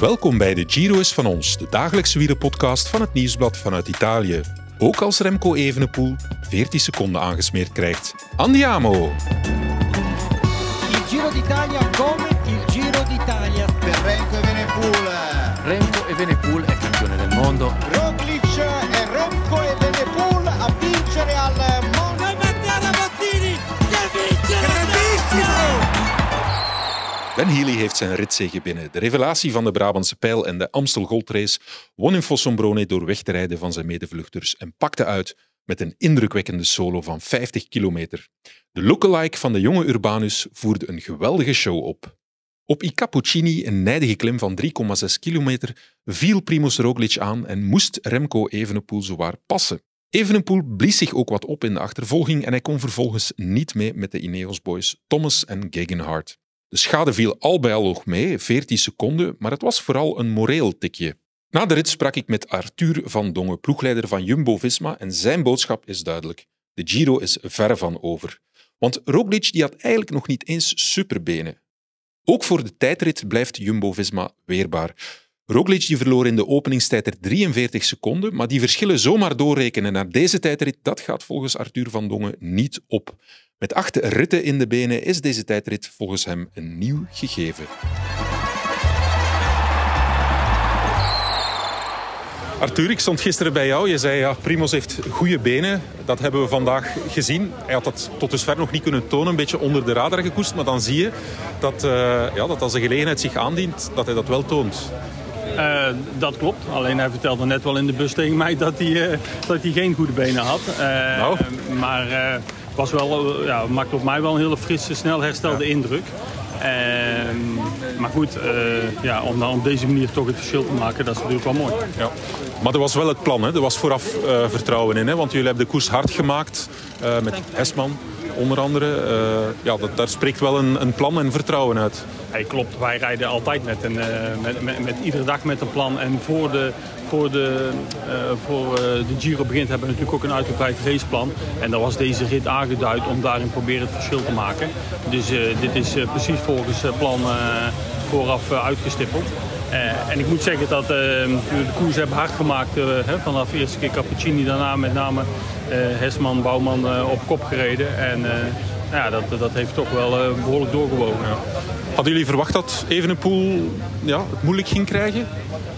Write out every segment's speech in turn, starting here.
Welkom bij de Giro is van ons, de dagelijkse wielerpodcast van het Nieuwsblad vanuit Italië. Ook als Remco Evenepoel 14 seconden aangesmeerd krijgt. Andiamo! Il Giro d'Italia come il Giro d'Italia. per Renko Evenepoel. Remco Evenepoel è campione del mondo. Ben Healy heeft zijn ritzege binnen. De revelatie van de Brabantse pijl en de Amstel Gold Race won in Fossombrone door weg te rijden van zijn medevluchters en pakte uit met een indrukwekkende solo van 50 kilometer. De lookalike van de jonge Urbanus voerde een geweldige show op. Op I Cappuccini, een nijdige klim van 3,6 kilometer, viel Primoz Roglic aan en moest Remco Evenepoel zowaar passen. Evenepoel blies zich ook wat op in de achtervolging en hij kon vervolgens niet mee met de Ineos boys Thomas en Gegenhardt. De schade viel al bij al nog mee, 14 seconden, maar het was vooral een moreel tikje. Na de rit sprak ik met Arthur van Dongen, ploegleider van Jumbo-Visma, en zijn boodschap is duidelijk. De Giro is ver van over. Want Roglic die had eigenlijk nog niet eens superbenen. Ook voor de tijdrit blijft Jumbo-Visma weerbaar. Roglic die verloor in de openingstijd er 43 seconden, maar die verschillen zomaar doorrekenen naar deze tijdrit, dat gaat volgens Arthur van Dongen niet op. Met acht ritten in de benen is deze tijdrit volgens hem een nieuw gegeven. Arthur, ik stond gisteren bij jou. Je zei ja, Primoz heeft goede benen. Dat hebben we vandaag gezien. Hij had dat tot dusver nog niet kunnen tonen, een beetje onder de radar gekoest. Maar dan zie je dat, eh, ja, dat als de gelegenheid zich aandient, dat hij dat wel toont. Eh, dat klopt. Alleen hij vertelde net wel in de bus tegen mij dat hij, eh, dat hij geen goede benen had. Eh, Nou. Maar eh, was wel, eh, ja, maakte op mij wel een hele frisse, snel herstelde indruk. Ehm, maar goed, eh, ja, om dan op deze manier toch het verschil te maken, dat is natuurlijk wel mooi. Ja. Maar er was wel het plan, hè? er was vooraf eh, vertrouwen in. Hè? Want jullie hebben de koers hard gemaakt eh, met Hesman onder andere. Eh, ja, dat, daar spreekt wel een, een plan en vertrouwen uit. Hey, klopt, wij rijden altijd met, een, eh, met, met, met iedere dag met een plan. En voor de, voor de, eh, voor, eh, de Giro begint hebben we natuurlijk ook een uitgebreid raceplan. En daar was deze rit aangeduid om daarin proberen het verschil te maken. Dus eh, dit is precies volgens het plan vooraf uitgestippeld. En ik moet zeggen dat we de koers hebben hard gemaakt. hè, vanaf de eerste keer Cappuccini, daarna met name Hesman, Bouwman op kop gereden. En nou ja, dat, dat heeft toch wel eh, behoorlijk doorgewogen. Hadden jullie verwacht dat Evenepoel ja, moeilijk ging krijgen?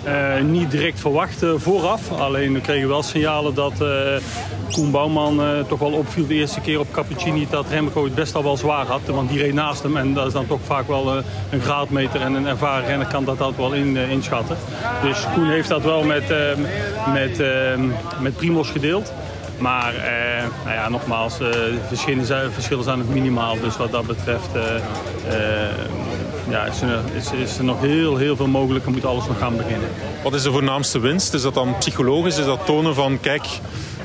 Eh, niet direct verwacht eh, vooraf. Alleen we kregen wel signalen dat eh, Koen Bouwman toch wel opviel de eerste keer op Cappuccini. Dat Remco het best al wel zwaar had. Want die reed naast hem en dat is dan toch vaak wel een graadmeter. En een ervaren renner kan dat altijd wel in, inschatten. Dus Koen heeft dat wel met, met, met Primos gedeeld. Maar eh, nou ja, nogmaals, eh, verschillen, zijn, verschillen zijn nog minimaal. Dus wat dat betreft eh, eh, ja, is, er, is, is er nog heel, heel veel mogelijk en moet alles nog gaan beginnen. Wat is de voornaamste winst? Is dat dan psychologisch? Is dat tonen van, kijk,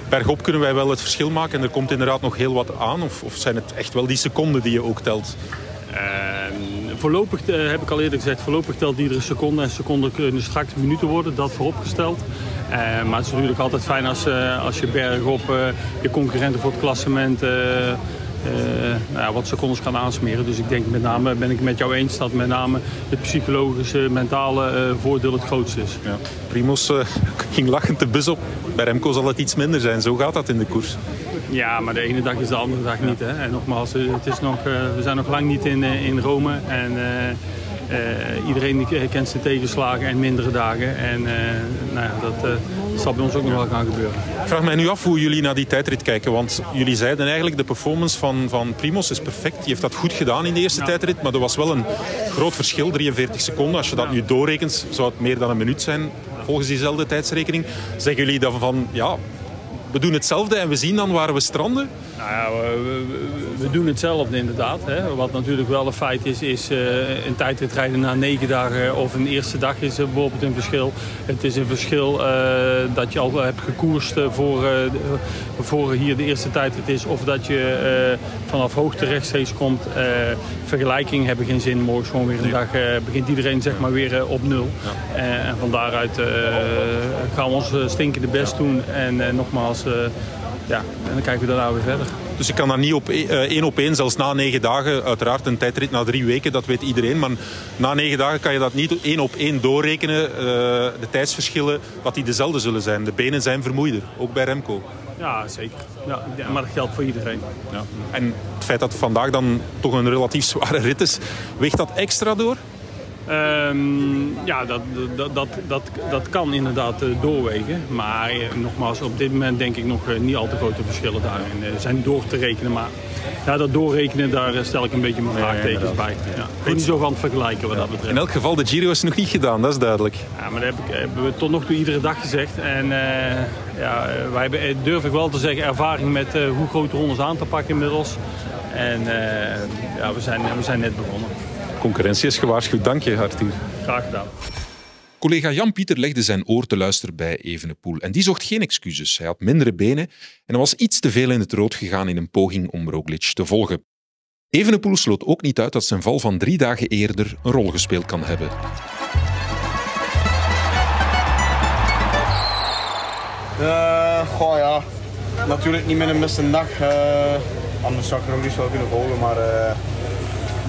bergop kunnen wij wel het verschil maken en er komt inderdaad nog heel wat aan? Of, of zijn het echt wel die seconden die je ook telt? Voorlopig, heb ik al eerder gezegd, voorlopig telt iedere seconde. En seconden kunnen straks minuten worden, dat vooropgesteld. Eh, maar het is natuurlijk altijd fijn als, eh, als je bergop eh, je concurrenten voor het klassement nou ja, wat secondes kan aansmeren. Dus ik denk met name, ben ik met jou eens, dat met name het psychologische, mentale voordeel het grootste is. Ja. Primos ging lachend de bus op. Bij Remco zal het iets minder zijn. Zo gaat dat in de koers. Ja, maar de ene dag is de andere dag niet. Hè? En nogmaals, het is nog, we zijn nog lang niet in, in Rome. En eh, iedereen die kent zijn tegenslagen en mindere dagen. En eh, nou ja, dat eh, zal bij ons ook nog wel gaan gebeuren. Ik vraag mij nu af hoe jullie naar die tijdrit kijken. Want jullie zeiden eigenlijk de performance van, van Primos is perfect. Die heeft dat goed gedaan in de eerste tijdrit. Maar er was wel een groot verschil, 43 seconden. Als je dat nu doorrekent, zou het meer dan een minuut zijn volgens diezelfde tijdsrekening. Zeggen jullie dan van, ja, we doen hetzelfde en we zien dan waar we stranden? Nou ja, we, doen hetzelfde inderdaad. Hè. Wat natuurlijk wel een feit is, is eh, een tijdrit rijden na negen dagen of een eerste dag is er bijvoorbeeld een verschil. Het is een verschil eh, dat je al hebt gekoerst eh, voor, voor hier de eerste tijdrit is. Of dat je vanaf hoogte rechtstreeks komt. Vergelijking hebben geen zin. Morgen gewoon weer een dag begint iedereen zeg maar weer op nul. En van daaruit gaan we ons stinkende best doen. En nogmaals, ja, en dan kijken we daarna weer verder. Dus je kan dat niet op eh, één op één, zelfs na negen dagen. Uiteraard een tijdrit na drie weken, dat weet iedereen. Maar na negen dagen kan je dat niet één op één doorrekenen. Uh, de tijdsverschillen, dat die dezelfde zullen zijn. De benen zijn vermoeider, ook bij Remco. Ja, zeker. Ja, maar dat geldt voor iedereen. Ja. En het feit dat het vandaag dan toch een relatief zware rit is, weegt dat extra door? Um, ja, dat, dat, dat, dat, dat kan inderdaad uh, doorwegen. Maar uh, nogmaals, op dit moment denk ik nog uh, niet al te grote verschillen daarin zijn door te rekenen. Maar ja, dat doorrekenen, daar stel ik een beetje mijn vraagtekens ja, bij. Ja. Ik ben niet zo van het vergelijken wat dat betreft. In elk geval, de Giro is nog niet gedaan, dat is duidelijk. Ja, maar dat heb ik, hebben we tot nog toe iedere dag gezegd. En ja, wij hebben, durf ik wel te zeggen, ervaring met hoe grote rondes aan te pakken inmiddels. En ja, we zijn, we zijn net begonnen concurrentie is gewaarschuwd. Dank je, Arthur. Graag gedaan. Collega Jan-Pieter legde zijn oor te luisteren bij Evenepoel. En die zocht geen excuses. Hij had mindere benen en was iets te veel in het rood gegaan in een poging om Roglic te volgen. Evenepoel sloot ook niet uit dat zijn val van drie dagen eerder een rol gespeeld kan hebben. Uh, goh ja, natuurlijk niet met een beste dag. Uh, anders zou ik Roglic wel kunnen volgen, maar... Uh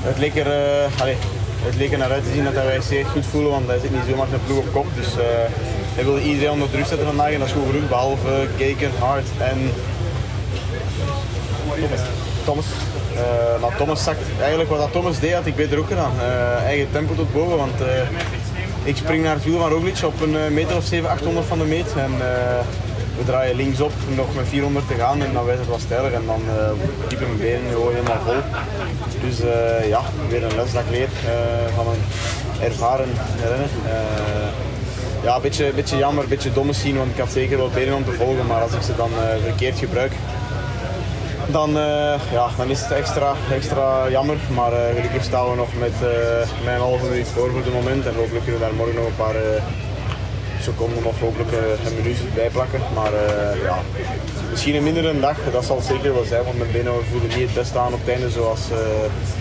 het leek er, uh, allez, het leek er naar uit te zien dat wij zeer goed voelen, want hij zit niet zomaar een ploeg op kop. Dus uh, hij wilde iedereen onder druk zetten vandaag en dat is goed genoeg, behalve Keken, Hart en Thomas. Thomas. Uh, nou, Thomas zakt eigenlijk wat dat Thomas deed, had ik beter ook gedaan. eigen tempo tot boven, want ik spring naar het wiel van Roglic op een meter of 7, 800 van de meet. En, we draaien linksop, nog met 400 te gaan en dan werd het wat steiler en dan uh, diepen mijn benen gewoon helemaal vol. Dus uh, ja, weer een les dat ik leer uh, van een ervaren renner. ja, een beetje, beetje jammer, een beetje dom misschien, want ik had zeker wel benen om te volgen, maar als ik ze dan verkeerd gebruik, dan, ja, dan is het extra, extra jammer. Maar gelukkig staan we nog met, een halve minuut voor voor het moment. En hopelijk kunnen we daar morgen nog een paar of hopelijk eh, een minuut bijplakken. Maar eh, ja, misschien een mindere dag, dat zal zeker wel zijn, want mijn benen voelen niet het beste aan op het einde zoals uh,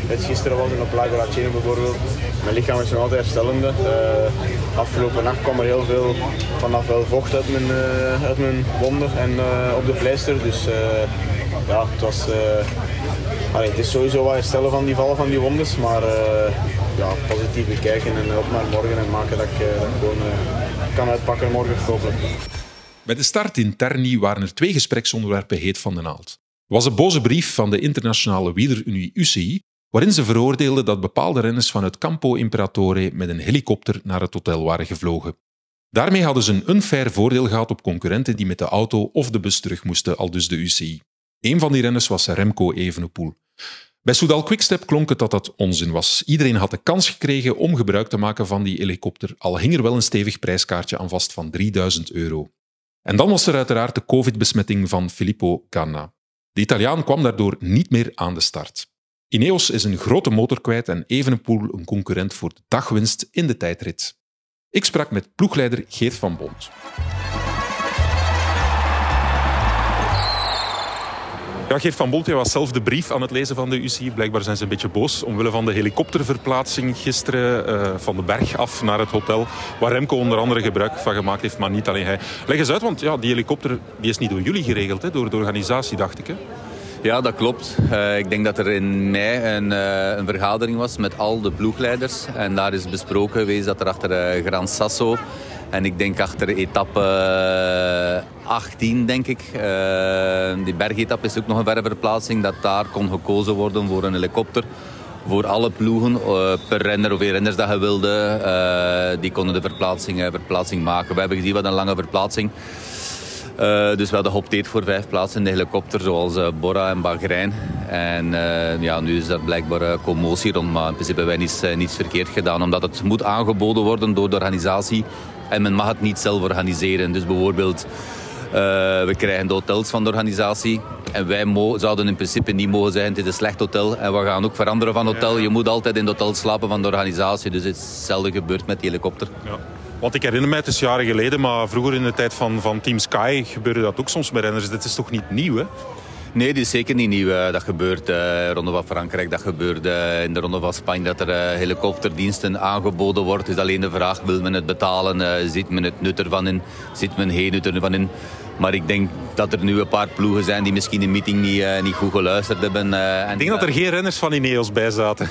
het gisteren was in Lago Laceno bijvoorbeeld. Mijn lichaam is nog altijd herstellende. Uh, afgelopen nacht kwam er heel veel vanaf wel vocht uit mijn, uh, uit mijn wonden en op de pleister. Dus ja, het was... Het is sowieso wat herstellen van die vallen van die wondes, maar ja, positief bekijken en op naar morgen en maken dat ik gewoon kan uitpakken morgen hopelijk. Bij de start in Terni waren er twee gespreksonderwerpen heet van de naald. Was een boze brief van de internationale wielerunie UCI, waarin ze veroordeelden dat bepaalde renners vanuit Campo Imperatore met een helikopter naar het hotel waren gevlogen. Daarmee hadden ze een unfair voordeel gehad op concurrenten die met de auto of de bus terug moesten, al dus de UCI. Een van die renners was Remco Evenepoel. Bij Soudal Quickstep klonk het dat dat onzin was. Iedereen had de kans gekregen om gebruik te maken van die helikopter, al hing er wel een stevig prijskaartje aan vast van 3000 euro. En dan was er uiteraard de covid-besmetting van Filippo Ganna. De Italiaan kwam daardoor niet meer aan de start. Ineos is een grote motor kwijt en Evenepoel een concurrent voor de dagwinst in de tijdrit. Ik sprak met ploegleider Geert van Bond. Ja, Geert van Bolt, was zelf de brief aan het lezen van de UCI. Blijkbaar zijn ze een beetje boos omwille van de helikopterverplaatsing gisteren uh, van de berg af naar het hotel. Waar Remco onder andere gebruik van gemaakt heeft, maar niet alleen hij. Leg eens uit, want ja, die helikopter die is niet door jullie geregeld, hè, door de organisatie, dacht ik. Hè? Ja, dat klopt. Uh, ik denk dat er in mei een, uh, een, vergadering was met al de ploegleiders. En daar is besproken geweest dat er achter Gran Sasso en ik denk achter etappe 18, eh, denk ik. Uh, die bergetappe is ook nog een verre verplaatsing. Dat daar kon gekozen worden voor een helikopter. Voor alle ploegen, uh, per renner of renners dat je wilde, uh, die konden de verplaatsing, verplaatsing maken. We hebben gezien wat een lange verplaatsing. dus we hadden geopteerd voor vijf plaatsen in de helikopter, zoals Bora en Bahrein. En ja, nu is daar blijkbaar commotie rond, maar in principe hebben wij niets, niets verkeerd gedaan. Omdat het moet aangeboden worden door de organisatie en men mag het niet zelf organiseren. Dus bijvoorbeeld, we krijgen de hotels van de organisatie. En wij zouden in principe niet mogen zeggen, het is een slecht hotel. En we gaan ook veranderen van hotel. Je moet altijd in het hotel slapen van de organisatie. Dus het is hetzelfde gebeurd met die helikopter. Ja. Want ik herinner mij, het is jaren geleden, maar vroeger in de tijd van, van Team Sky gebeurde dat ook soms met renners. Dit is toch niet nieuw, hè? Nee, dit is zeker niet nieuw. Eh, dat gebeurt in uh, Ronde van Frankrijk, dat gebeurt in de Ronde van Spanje, dat er helikopterdiensten aangeboden wordt. Het is alleen de vraag, wil men het betalen? ziet men het nut ervan in? Ziet men geen nut ervan in? Maar ik denk dat er nu een paar ploegen zijn die misschien de meeting niet, niet goed geluisterd hebben. en ik denk dat er geen renners van Ineos bij zaten.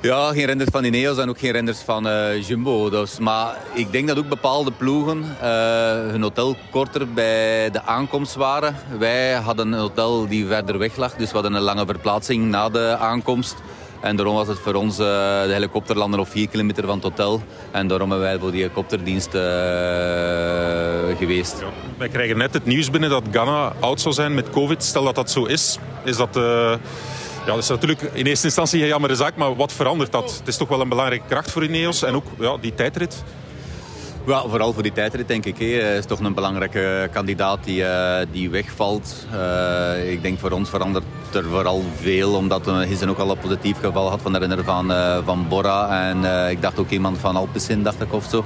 Ja, geen renders van Ineos en ook geen renders van uh, Jumbo. Dus, maar ik denk dat ook bepaalde ploegen uh, hun hotel korter bij de aankomst waren. Wij hadden een hotel die verder weg lag, dus we hadden een lange verplaatsing na de aankomst. En daarom was het voor ons uh, de helikopterlander op 4 kilometer van het hotel. En daarom hebben wij voor die helikopterdienst geweest. Ja, wij krijgen net het nieuws binnen dat Ghana oud zou zijn met covid. Stel dat dat zo is, is dat ja, dat is natuurlijk in eerste instantie een jammere zaak, maar wat verandert dat? Het is toch wel een belangrijke kracht voor Ineos en ook ja, die tijdrit. Ja, vooral voor die tijdrit denk ik. Hij is toch een belangrijke kandidaat die, uh, die wegvalt. Uh, ik denk voor ons verandert er vooral veel, omdat hij zijn ook al een positief geval had van de renner van, uh, van Bora. En ik dacht ook iemand van Alpecin, dacht ik of zo.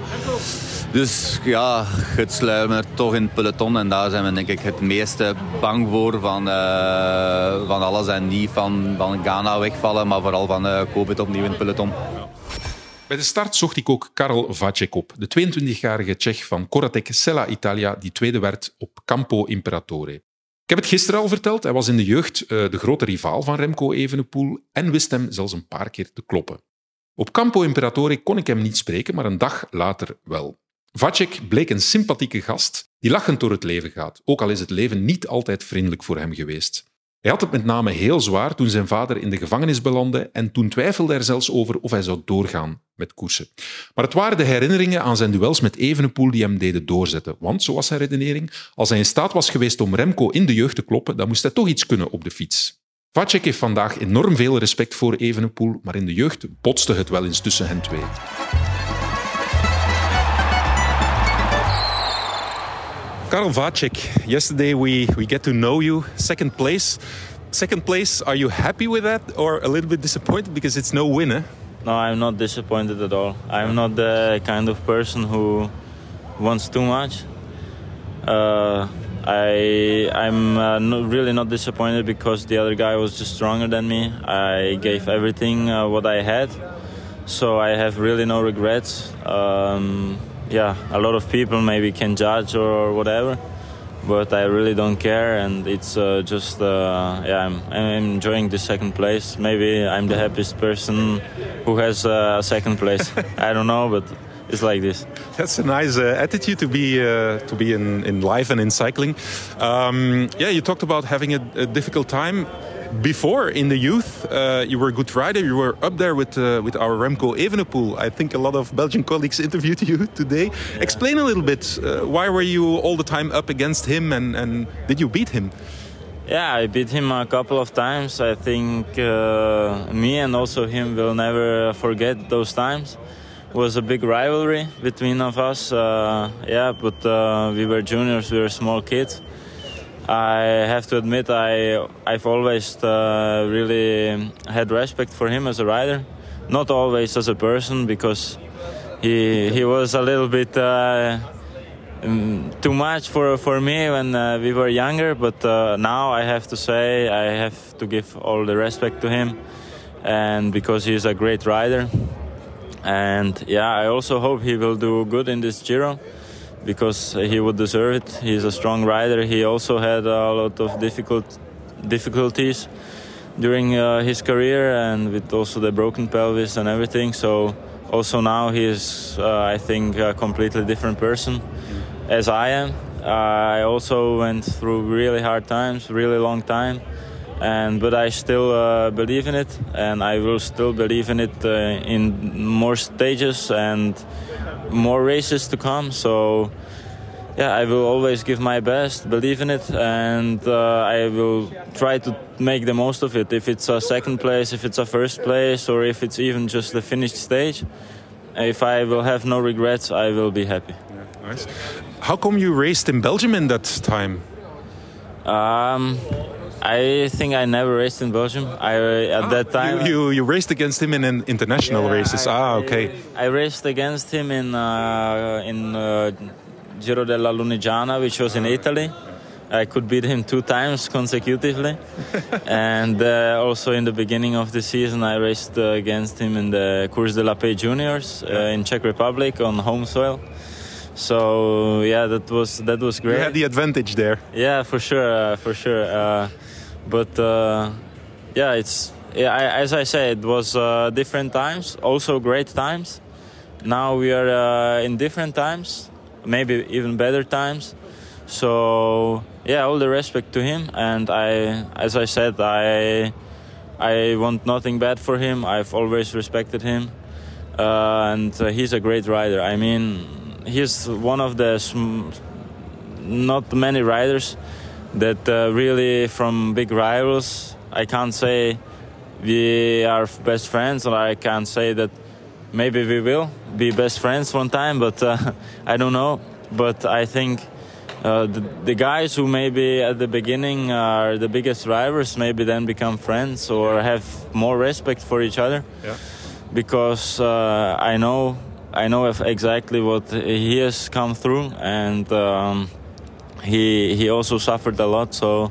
Dus ja, het sluimen er toch in het peloton. En daar zijn we denk ik het meeste bang voor van, van alles. En niet van, van Ghana wegvallen, maar vooral van COVID opnieuw in het peloton. Bij de start zocht ik ook Karel Vacek op, de 22-jarige Tsjech van Corratec Sella Italia, die tweede werd op Campo Imperatore. Ik heb het gisteren al verteld, hij was in de jeugd uh, de grote rivaal van Remco Evenepoel en wist hem zelfs een paar keer te kloppen. Op Campo Imperatore kon ik hem niet spreken, maar een dag later wel. Vacek bleek een sympathieke gast die lachend door het leven gaat, ook al is het leven niet altijd vriendelijk voor hem geweest. Hij had het met name heel zwaar toen zijn vader in de gevangenis belandde en toen twijfelde er zelfs over of hij zou doorgaan Maar het waren de herinneringen aan zijn duels met Evenepoel die hem deden doorzetten. Want, zo was zijn redenering, als hij in staat was geweest om Remco in de jeugd te kloppen, dan moest hij toch iets kunnen op de fiets. Vacek heeft vandaag enorm veel respect voor Evenepoel, maar in de jeugd botste het wel eens tussen hen twee. Karel Vacek, yesterday we, we get to know you, second place. Second place, are you happy with that or a little bit disappointed because it's no winner? No, I'm not disappointed at all. I'm not the kind of person who wants too much. Uh, I I'm uh, not, really not disappointed because the other guy was just stronger than me. I gave everything uh, what I had, so I have really no regrets. Um, yeah, a lot of people maybe can judge or whatever, but I really don't care, and it's uh, just uh, yeah, I'm, I'm, enjoying the second place. Maybe I'm the happiest person who has uh, a second place. I don't know, but it's like this. That's a nice uh, attitude to be uh, to be in, in life and in cycling. Um, yeah, you talked about having a, a difficult time before in the youth, uh, you were a good rider. You were up there with uh, with our Remco Evenepoel. I think a lot of Belgian colleagues interviewed you today. Yeah. Explain a little bit. Uh, why were you all the time up against him, and, and did you beat him? Yeah, I beat him a couple of times. I think uh, me and also him will never forget those times. It was a big rivalry between of us. Uh, yeah, but uh, we were juniors. We were small kids I have to admit I I've always uh, really had respect for him as a rider, not always as a person because he he was a little bit uh, um, too much for for me when uh, we were younger. But uh, now I have to say I have to give all the respect to him, and because he's a great rider. And yeah, I also hope he will do good in this Giro because he would deserve it. He's a strong rider. He also had a lot of difficult difficulties during uh, his career and with also the broken pelvis and everything. So also now he is, uh, I think, a completely different person as I am. I also went through really hard times, really long time, and but I still uh, believe in it, and I will still believe in it uh, in more stages and more races to come. So yeah, I will always give my best, believe in it, and uh, I will try to make the most of it. If it's a second place, if it's a first place, or if it's even just the finished stage, if I will have no regrets, I will be happy. Yeah, nice. How come you raced in Belgium in that time? Um, I think I never raced in Belgium. I at ah, that time you, you, you raced against him in international yeah, races. I, ah, okay. I, I, raced against him in uh, in uh, Giro della Lunigiana, which was in Italy. I could beat him two times consecutively, and uh, also in the beginning of the season, I raced uh, against him in the Course de la Paix Juniors uh, in Czech Republic on home soil. So yeah, that was that was great. You had the advantage there. Yeah, for sure, uh, for sure. Uh, but uh, yeah, it's yeah. I, as I said, it was uh, different times, also great times. Now we are uh, in different times, maybe even better times. So yeah, all the respect to him, and I, as I said, I, I want nothing bad for him. I've always respected him, uh, and uh, he's a great rider. I mean, he's one of the sm- not many riders that uh, really from big rivals. I can't say we are best friends, or I can't say that maybe we will be best friends one time, but uh, I don't know. But I think uh, the, the, guys who maybe at the beginning are the biggest drivers maybe then become friends or have more respect for each other. Yeah. Because uh, I know I know exactly what he has come through, and um, he he also suffered a lot. So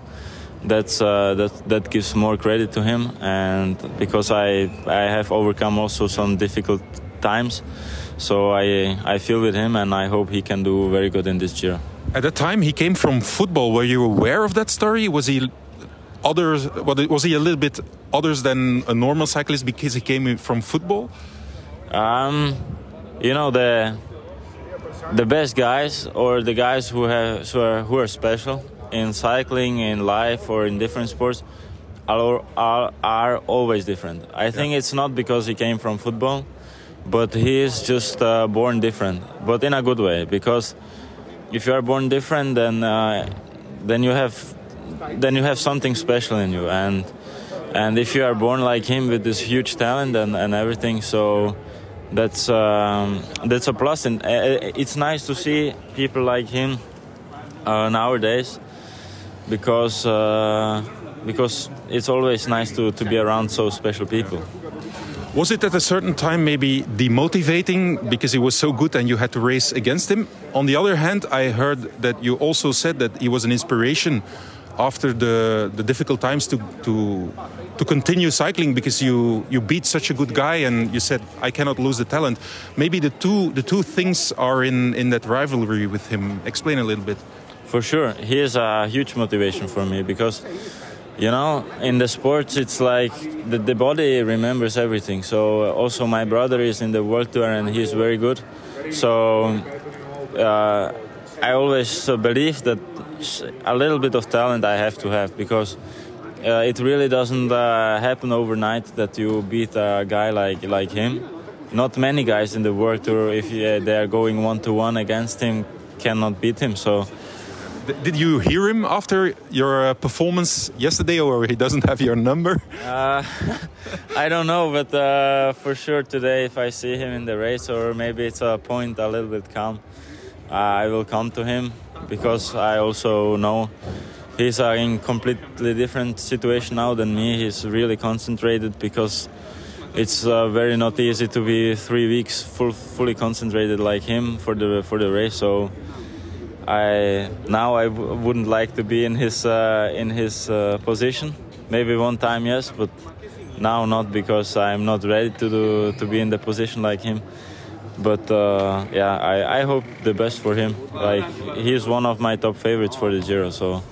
that's uh, that that gives more credit to him, and because I I have overcome also some difficult times, so I I feel with him, and I hope he can do very good in this year. At the time, he came from football. Were you aware of that story? Was he others? Was he a little bit others than a normal cyclist because he came from football? Um, you know the the best guys or the guys who have who are, who are special in cycling, in life, or in different sports are are, are always different. I think it's not because he came from football, but he is just uh, born different, but in a good way. Because if you are born different, then uh, then you have then you have something special in you, and and if you are born like him with this huge talent and, and everything, so that's um, that's a. And uh, it's nice to see people like him uh, nowadays because uh, because it's always nice to, to be around so special people. Was it at a certain time maybe demotivating because he was so good and you had to race against him? On the other hand, I heard that you also said that he was an inspiration after the, the difficult times to, to, to continue cycling because you, you beat such a good guy and you said, I cannot lose the talent. Maybe the two, the two things are in, in that rivalry with him. Explain a little bit. For sure. He is a huge motivation for me because you know in the sports it's like the, the body remembers everything so uh, also my brother is in the world tour and he's very good so uh, i always believe that a little bit of talent i have to have because uh, it really doesn't uh, happen overnight that you beat a guy like like him not many guys in the world tour if uh, they are going one to one against him cannot beat him so did you hear him after your uh, performance yesterday, or he doesn't have your number? Uh, I don't know, but uh, for sure today, if I see him in the race, or maybe it's a point a little bit calm, uh, I will come to him because I also know he's uh, in completely different situation now than me. He's really concentrated because it's uh, very not easy to be three weeks full, fully concentrated like him for the for the race. So I now I w- wouldn't like to be in his uh, in his uh, position. Maybe one time yes, but now not because I'm not ready to do, to be in the position like him. But uh, yeah, I, I hope the best for him. Like he's one of my top favorites for the Giro. So.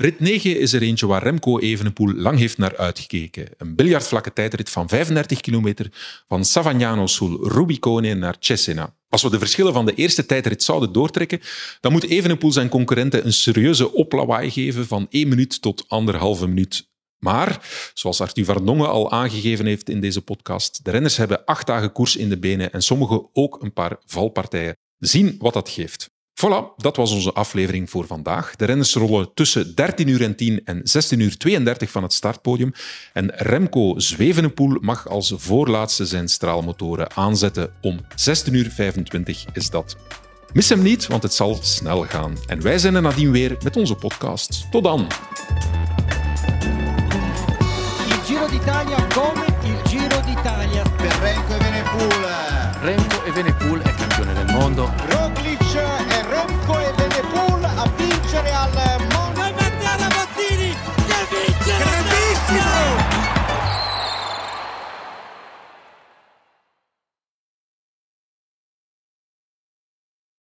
Rit 9 is er eentje waar Remco Evenepoel lang heeft naar uitgekeken. Een biljartvlakke tijdrit van 35 kilometer van Savagnano sul Rubicone naar Cesena. Als we de verschillen van de eerste tijdrit zouden doortrekken, dan moet Evenepoel zijn concurrenten een serieuze oplawaai geven van 1 minuut tot anderhalve minuut. Maar, zoals Arthur Vardongen al aangegeven heeft in deze podcast, de renners hebben acht dagen koers in de benen en sommigen ook een paar valpartijen. Zien wat dat geeft. Voilà, dat was onze aflevering voor vandaag. De renners rollen tussen 13 uur en 10 en 16 uur 32 van het startpodium. En Remco Zwevenepoel mag als voorlaatste zijn straalmotoren aanzetten. Om 16 uur 25 is dat. Mis hem niet, want het zal snel gaan. En wij zijn er nadien weer met onze podcast. Tot dan! Il Giro d'Italia come il Giro d'Italia. Per Renko Evenepoel. Remco Evenepoel è campione del mondo.